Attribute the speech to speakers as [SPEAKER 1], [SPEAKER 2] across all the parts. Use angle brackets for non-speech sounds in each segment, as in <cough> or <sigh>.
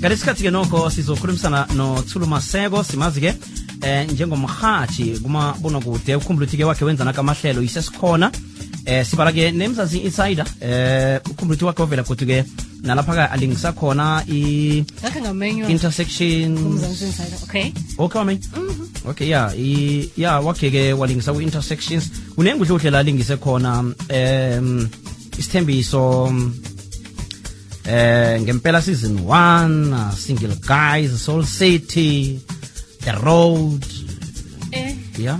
[SPEAKER 1] gatisikatsike noko sizokhulumisana notsulu masego simazi-ke eh njengomhathi kumabona kude ukhumbula ukuthi-ke wakhe wenzana kamahlelo yisesikhona eh sibala-ke nemzazi insider eh ukhumbula ukuthi wakhe wavela godu-ke nalapha-ke alingisa khona
[SPEAKER 2] i-intersections okay.
[SPEAKER 1] Okay mm -hmm. okay ya ya wakhe-ke walingisa ku-intersections kunengudle udlela alingise khona um isithembiso eh ngempela season 1 uh, single guys soul city the road.
[SPEAKER 2] Eh.
[SPEAKER 1] Ya.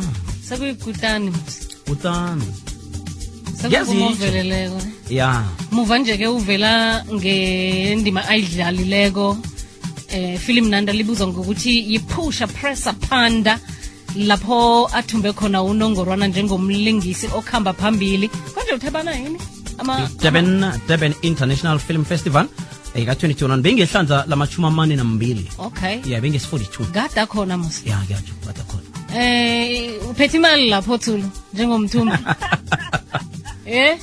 [SPEAKER 2] Sekuyikutani kutani.
[SPEAKER 1] Utano
[SPEAKER 2] sekuvuma
[SPEAKER 1] Ngiyazitsho.
[SPEAKER 2] oveleleko
[SPEAKER 1] ya.
[SPEAKER 2] Muva nje-ke uvela ngendima ayidlalileko eh film nanda libuzwa ngokuthi yiphusha pressa panda lapho athumbe khona unongorwana njengomlingisi okhamba phambili. Konje uthebana yini
[SPEAKER 1] durban durban international film festival. Eh, ka-2021 bengehlandla lamachumi amane nambili
[SPEAKER 2] okay.
[SPEAKER 1] Ya bengesi-42
[SPEAKER 2] gada khona mos.
[SPEAKER 1] Ya kuyatsho gada khona.
[SPEAKER 2] Eh uphethe imali lapho thulo njengomthumbi. <laughs> Eh?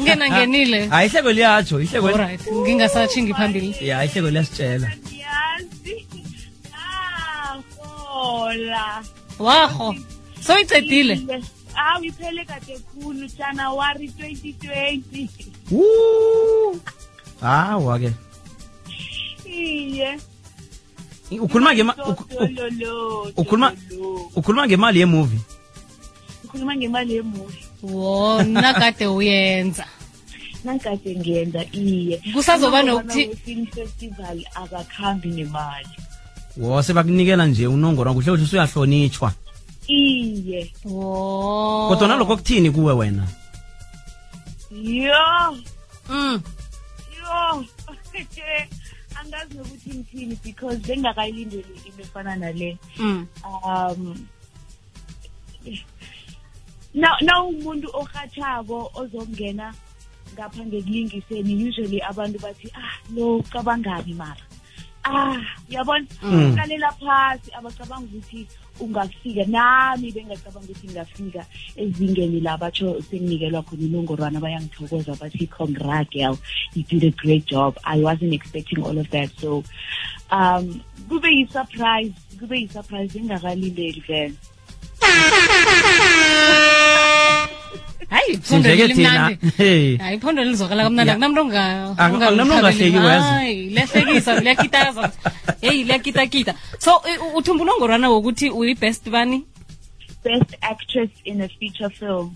[SPEAKER 2] Ngena ngenile
[SPEAKER 1] hayi <laughs> ihleko liyatsho ihleko
[SPEAKER 2] right ngingasathingi phambili.
[SPEAKER 1] Ya ihleko liyasitshela
[SPEAKER 3] yazi ahola
[SPEAKER 2] waho soyicedile
[SPEAKER 3] awu iphele kade khulu january 2020
[SPEAKER 1] Woo! hawa ke
[SPEAKER 3] iye.
[SPEAKER 1] Ukhuluma ukhuluma ukhuluma ngemali yemovie.
[SPEAKER 3] Ukhuluma ngemali yemuvi
[SPEAKER 2] wo kade uyenza. <laughs>
[SPEAKER 3] Nakade ngiyenza iye.
[SPEAKER 2] Kusazoba nokuthi-
[SPEAKER 3] festival akakhambi nemali.
[SPEAKER 1] Wo sebakunikela nje unongorwa kuhle kuhle usuyahlonitshwa
[SPEAKER 3] iye
[SPEAKER 2] oh.
[SPEAKER 1] kodwa nalokho kuthini kuwe wena
[SPEAKER 3] yo
[SPEAKER 2] mm.
[SPEAKER 3] yo <laughs> angazi nokuthi ngithini because bengingakayilindeli into efana nale
[SPEAKER 2] Mm.
[SPEAKER 3] um na na umuntu orhatshako ozongena ngapha ngekulingiseni usually abantu bathi ah lo cabangabi mara ah uyabona
[SPEAKER 1] Mm.
[SPEAKER 3] uqalela phasi abacabanga ukuthi ungafika. Nami bengacabanga ukuthi ngingafika ezingeni la batsho senginikelwa khona inongorwana bayangithokoza bathi congra girl. You did a great job. I wasn't expecting all of that. So um kube yi-surprise kube yi-surprise engakalindeli vele <laughs>
[SPEAKER 2] hayi iphondo
[SPEAKER 1] sinjeke thina.
[SPEAKER 2] Limnandi
[SPEAKER 1] hey.
[SPEAKER 2] Hayi iphondo lizwakala kamnandi.
[SPEAKER 1] Ya.
[SPEAKER 2] akunamuntu
[SPEAKER 1] Aku- akunamuntu ongahleki wezwa.
[SPEAKER 2] liyahlekisa liyakitaza <laughs> heyi liyakitakita so u- uthumba unongorwana wokuthi uyi-best bani?
[SPEAKER 3] Best actress in a feature film.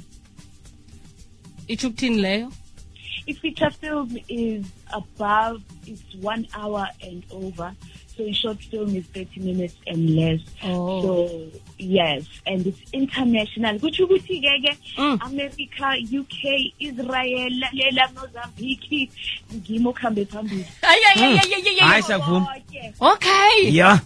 [SPEAKER 2] Itsho ukuthini leyo?
[SPEAKER 3] I-feature film is above it's one hour and over so a short film is 30 minutes and less.
[SPEAKER 2] Oh.
[SPEAKER 3] so yes and it's international. Ke
[SPEAKER 2] Mm.
[SPEAKER 3] america uk israel lalela mozambique ngimo okuhambe phambili.
[SPEAKER 2] Ayi, ayi, ayi, ayi, ayi, ayi.
[SPEAKER 1] hayi siyavuma
[SPEAKER 2] okay.
[SPEAKER 1] Ya.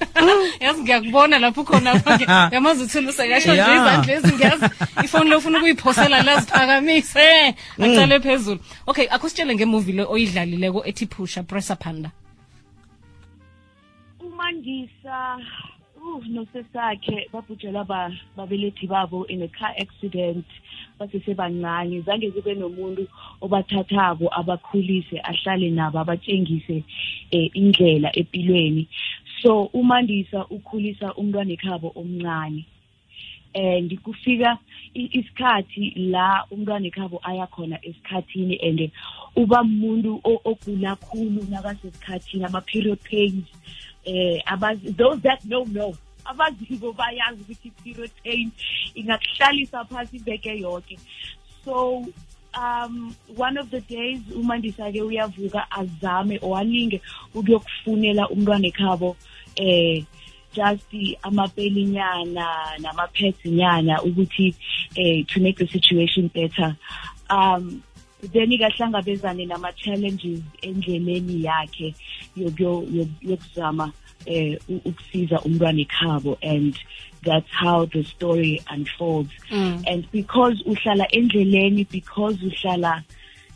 [SPEAKER 1] <laughs>
[SPEAKER 2] Yazi ngiyakubona lapho khona <laughs> yamazi uthula sekasho nje izandla ezi ngiyazi. Ifoni lofuna ukuyiphosela laziphakamise acale phezulu. Okay akusitshele ngemuvi le oyidlalileko ethi phusha pressa panda
[SPEAKER 3] umandisa uh nosesakhe babhujelwa ba babelethi babo in a car accident. Basesebancane zange kube nomuntu obathathako abakhulise ahlale nabo abatshengise eh, indlela empilweni so umandisa ukhulisa umntwana ekhabo omncane. And kufika isikhathi la umntwana ekhabo aya khona esikhathini and uba muntu ogula khulu nakasesikhathini ama-period pains eh abazi those that know know. Abaziko bayazi ukuthi i-period pain ingakuhlalisa phasi ibeke yonke so um one of the days umandisa-ke uyavuka azame or alinge ukuyokufunela umntwana ekhabo eh just amapelinyana nama-petsnyana ukuthi eh to make the situation better. Um then ikahlangabezane nama-challenges endleleni yakhe yokuzama eh u- ukusiza umntwana ekhabo and that's how the story unfolds
[SPEAKER 2] Mm.
[SPEAKER 3] and because uhlala endleleni because uhlala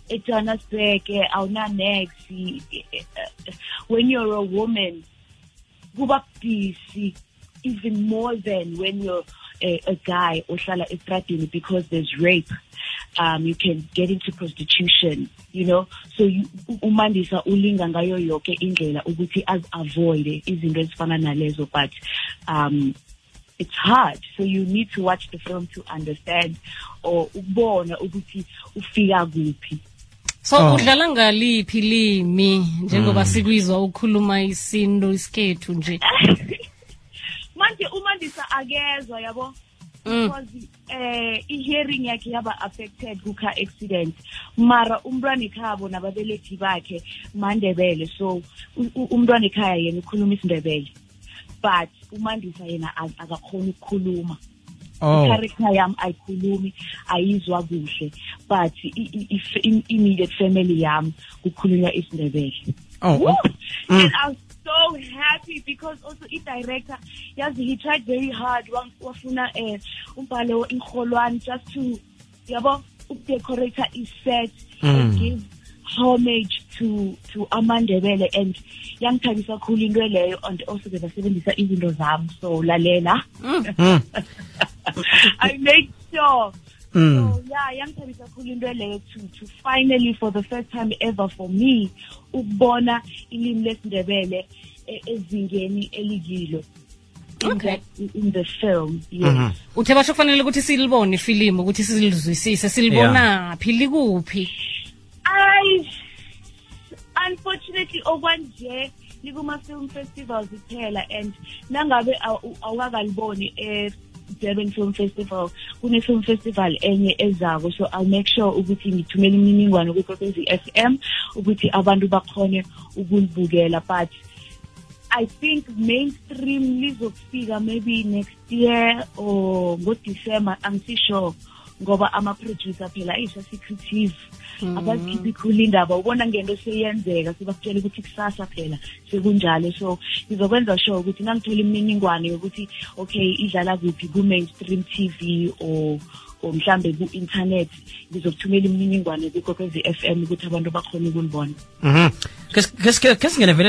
[SPEAKER 3] ejohannesburg awunanex when you're a woman kuba busy even more than when you're a, a guy ohlala estradini because there's rape um you can get into prostitution you know? So you- u- umandisa ulinga ngayo yonke indlela ukuthi az-avoide izinto ezifana nalezo but um it's hard. So you need to watch the film to understand or ukubona ukuthi ufika kuphi.
[SPEAKER 2] So
[SPEAKER 1] Oh.
[SPEAKER 2] udlala ngaliphi limi? Njengoba sikwizwa ukhuluma isintu isikhethu nje. <laughs>
[SPEAKER 3] Manje umandisa akezwa yabo. Because eh i-hearing yakhe yaba affected kuka accident. Mara umntwana ekhabo nababelethi bakhe mandebele. So umntwana ekhaya yena ukhuluma isindebele. But umandisa yena ak- akakhoni ukukhuluma.
[SPEAKER 1] Oh.
[SPEAKER 3] I-character yami ayikhulumi ayizwa kuhle. But i- i- i- i- immediate family yami kukhulunywa isindebele.
[SPEAKER 1] Oh oh. Mm.
[SPEAKER 3] And so happy because also i-director, yes, he tried very hard. Wa- Wafuna eh umbhalo inkolwan just to yabo decorate his set and
[SPEAKER 1] Mm.
[SPEAKER 3] give homage to to amandebele and yangithabisa kakhulu into leyo and also bebasebenzisa izinto zami so lalela
[SPEAKER 1] Mm. <laughs>
[SPEAKER 3] I made sure. So yeah yangithabisa kakhulu into leyo to to finally for the first time ever for me ukubona ilimi lesindebele e- ezingeni elikilo in,
[SPEAKER 2] Okay.
[SPEAKER 3] in the film yes.
[SPEAKER 1] Mhm.
[SPEAKER 2] uthe basho kufanele ukuthi silibone ifilimu ukuthi silizwisise silibonaphi likuphi?
[SPEAKER 3] I unfortunately okwanje likuma film festivals kuphela and nangabe awu- awukakaliboni e Durban Film Festival kune film festival enye ezako. So I'll make sure ukuthi ngithumele imininingwane kwekokwezi FM ukuthi abantu bakhone ukulibukela. But I think mainstream lizokufika maybe next year or ngo-December angisisure ngoba ama-producer phela ayisa-secretive. Abazikhiphi khulu indaba ubona ngento seyenzeka sebakutshela ukuthi kusasa phela sekunjalo. So ngizokwenza sure ukuthi nangithola imininingwane yokuthi okay idlala kuphi ku-mainstream tv or or mhlambe ku-internet ngizokuthumela imininingwane kukhokwezi f m ukuthi abantu bakhona ukulibona.
[SPEAKER 1] Mhm. Ke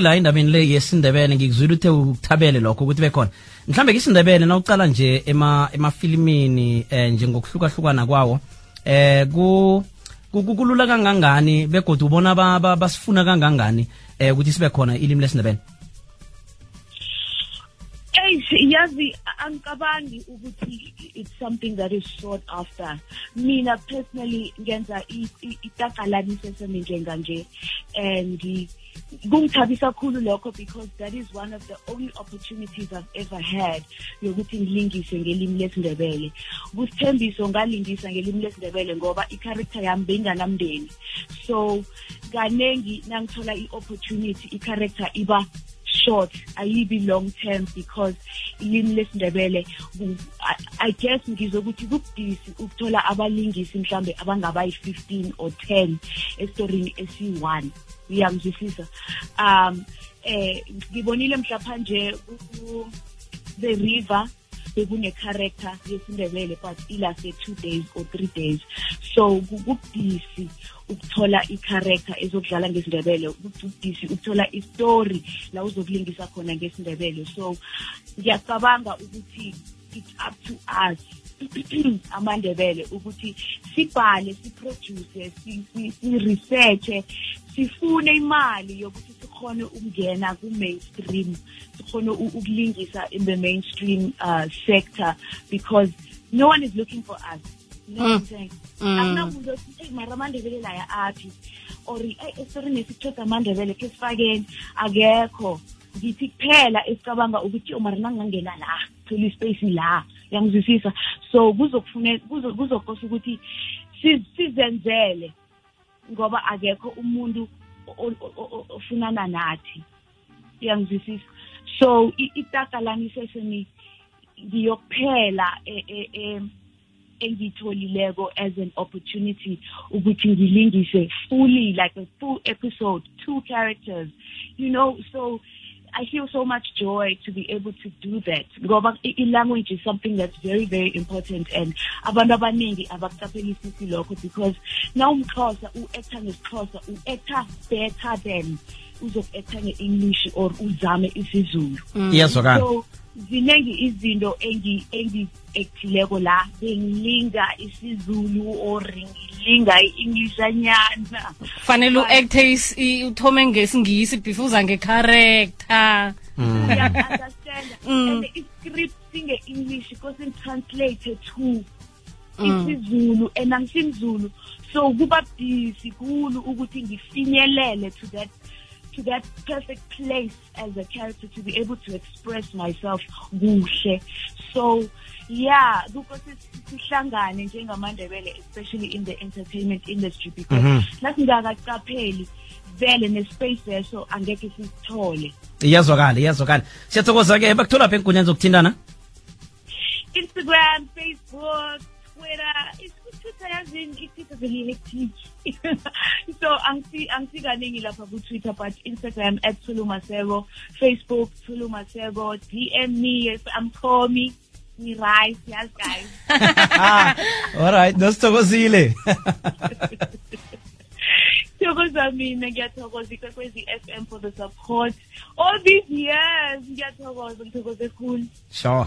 [SPEAKER 1] la endabeni le yesindebele ngikuzwile uthe ukuthabele lokho ukuthi bekhona. Mhlambe na nawucala nje emafilimini um njengokuhlukahlukana kwawo ku- kulula kangangani begodwa ubona ba- ba- basifuna kangangani um ukuthi sibe khona ilimi lesindebele
[SPEAKER 3] Eish, yazi angicabangi ukuthi it's something that is sought after. Mina personally ngenza i- i- itakalanise sami njenganje and kungithabisa kakhulu lokho because that is one of the only opportunities I've ever had yokuthi ngilingise ngelimi lesindebele. Kusithembiso ngalingisa ngelimi lesindebele ngoba i-character yami beyinganamndeni so kanengi nangithola i-opportunity i-character iba short ayibi long term because ilimi lesindebele I- guess ngizokuthi kubudisi ukuthola abalingisi mhlambe abangabayi-15 or 10 esitorini esi-one. Uyangizwisisa? Um eh ngibonile mhlaphanje ku- the river bekune-character yesindebele but ilase two days or three days so ku- kubudisi ukuthola i-character ezokudlala ngesindebele kubudisi ukuthola i-story la uzokulingisa khona ngesindebele so ngiyacabanga ukuthi it's up to us amandebele ukuthi sibhale siproduce si- si- si-researche sifune imali yokuthi sikhone ukungena ku-mainstream sikhone ukulingisa in the mainstream uh, sector because no one is looking for us. You know what I'm saying?
[SPEAKER 2] Mm.
[SPEAKER 3] akunamuntu othi "Eyi, mara amandebele laya aphi or eyi esitorini esithoda amandebele khe sifakeni akekho. Ngithi kuphela esicabanga ukuthi "Oh, mara nangingangena la thola ispace la yangizwisisa. So kuzokosa ukuthi si- sizenzele ngoba akekho umuntu ofunana nathi. Uyangizwisisa? So i- itakalanise seni ngiyokuphela e- e- e- engiyitholileko as an opportunity ukuthi ngilingise fully like a full episode two characters. You know so I feel so much joy to be able to do that ngoba i- i-language is something that's very very important and abantu abaningi abakuqaphelisisi lokho because now umxhosa u-actor ngesixhosa u-actor better than uzoku-acta nge-english or uzame isizulu.
[SPEAKER 1] Iyazwakala
[SPEAKER 3] so ziningi izinto engi- engi-ekthileko la. Bengilinga isizulu or ngilinga i-englishanyana
[SPEAKER 2] fanele u-acte is- i- uthome ngesingisi before uza ngecharacter
[SPEAKER 3] uya-understanda
[SPEAKER 2] Mm.
[SPEAKER 3] and i-script singe-english kose translate to isizulu and angisimzulu so kuba busy kulu ukuthi ngifinyelele to that to that perfect place as a character to be able to express myself kuhle so yeah because sihlangane njengamandebele especially in the entertainment industry because
[SPEAKER 1] Mhm.
[SPEAKER 3] nasingakaqapheli vele nespace leso angeke sisithole
[SPEAKER 1] iyazwakala iyazwakala siyathokoza-ke bakuthola pha enkundleni zokuthindana
[SPEAKER 3] Instagram, Facebook, Twitter. Yazini i-Twitter vele-hectic. <laughs> so angisi angisikaningi lapha ku-Twitter but Instagram at Tulu Masego, Facebook Tulu Masego, DM me if I'm Tommy. Ngi-right, yes guys. <laughs>
[SPEAKER 1] alright nosithokozile <laughs>
[SPEAKER 3] Thokoza mina ngiyathokoza ikwekwezi FM for the support all these years ngiyathokoza ngithokoze cool
[SPEAKER 1] sure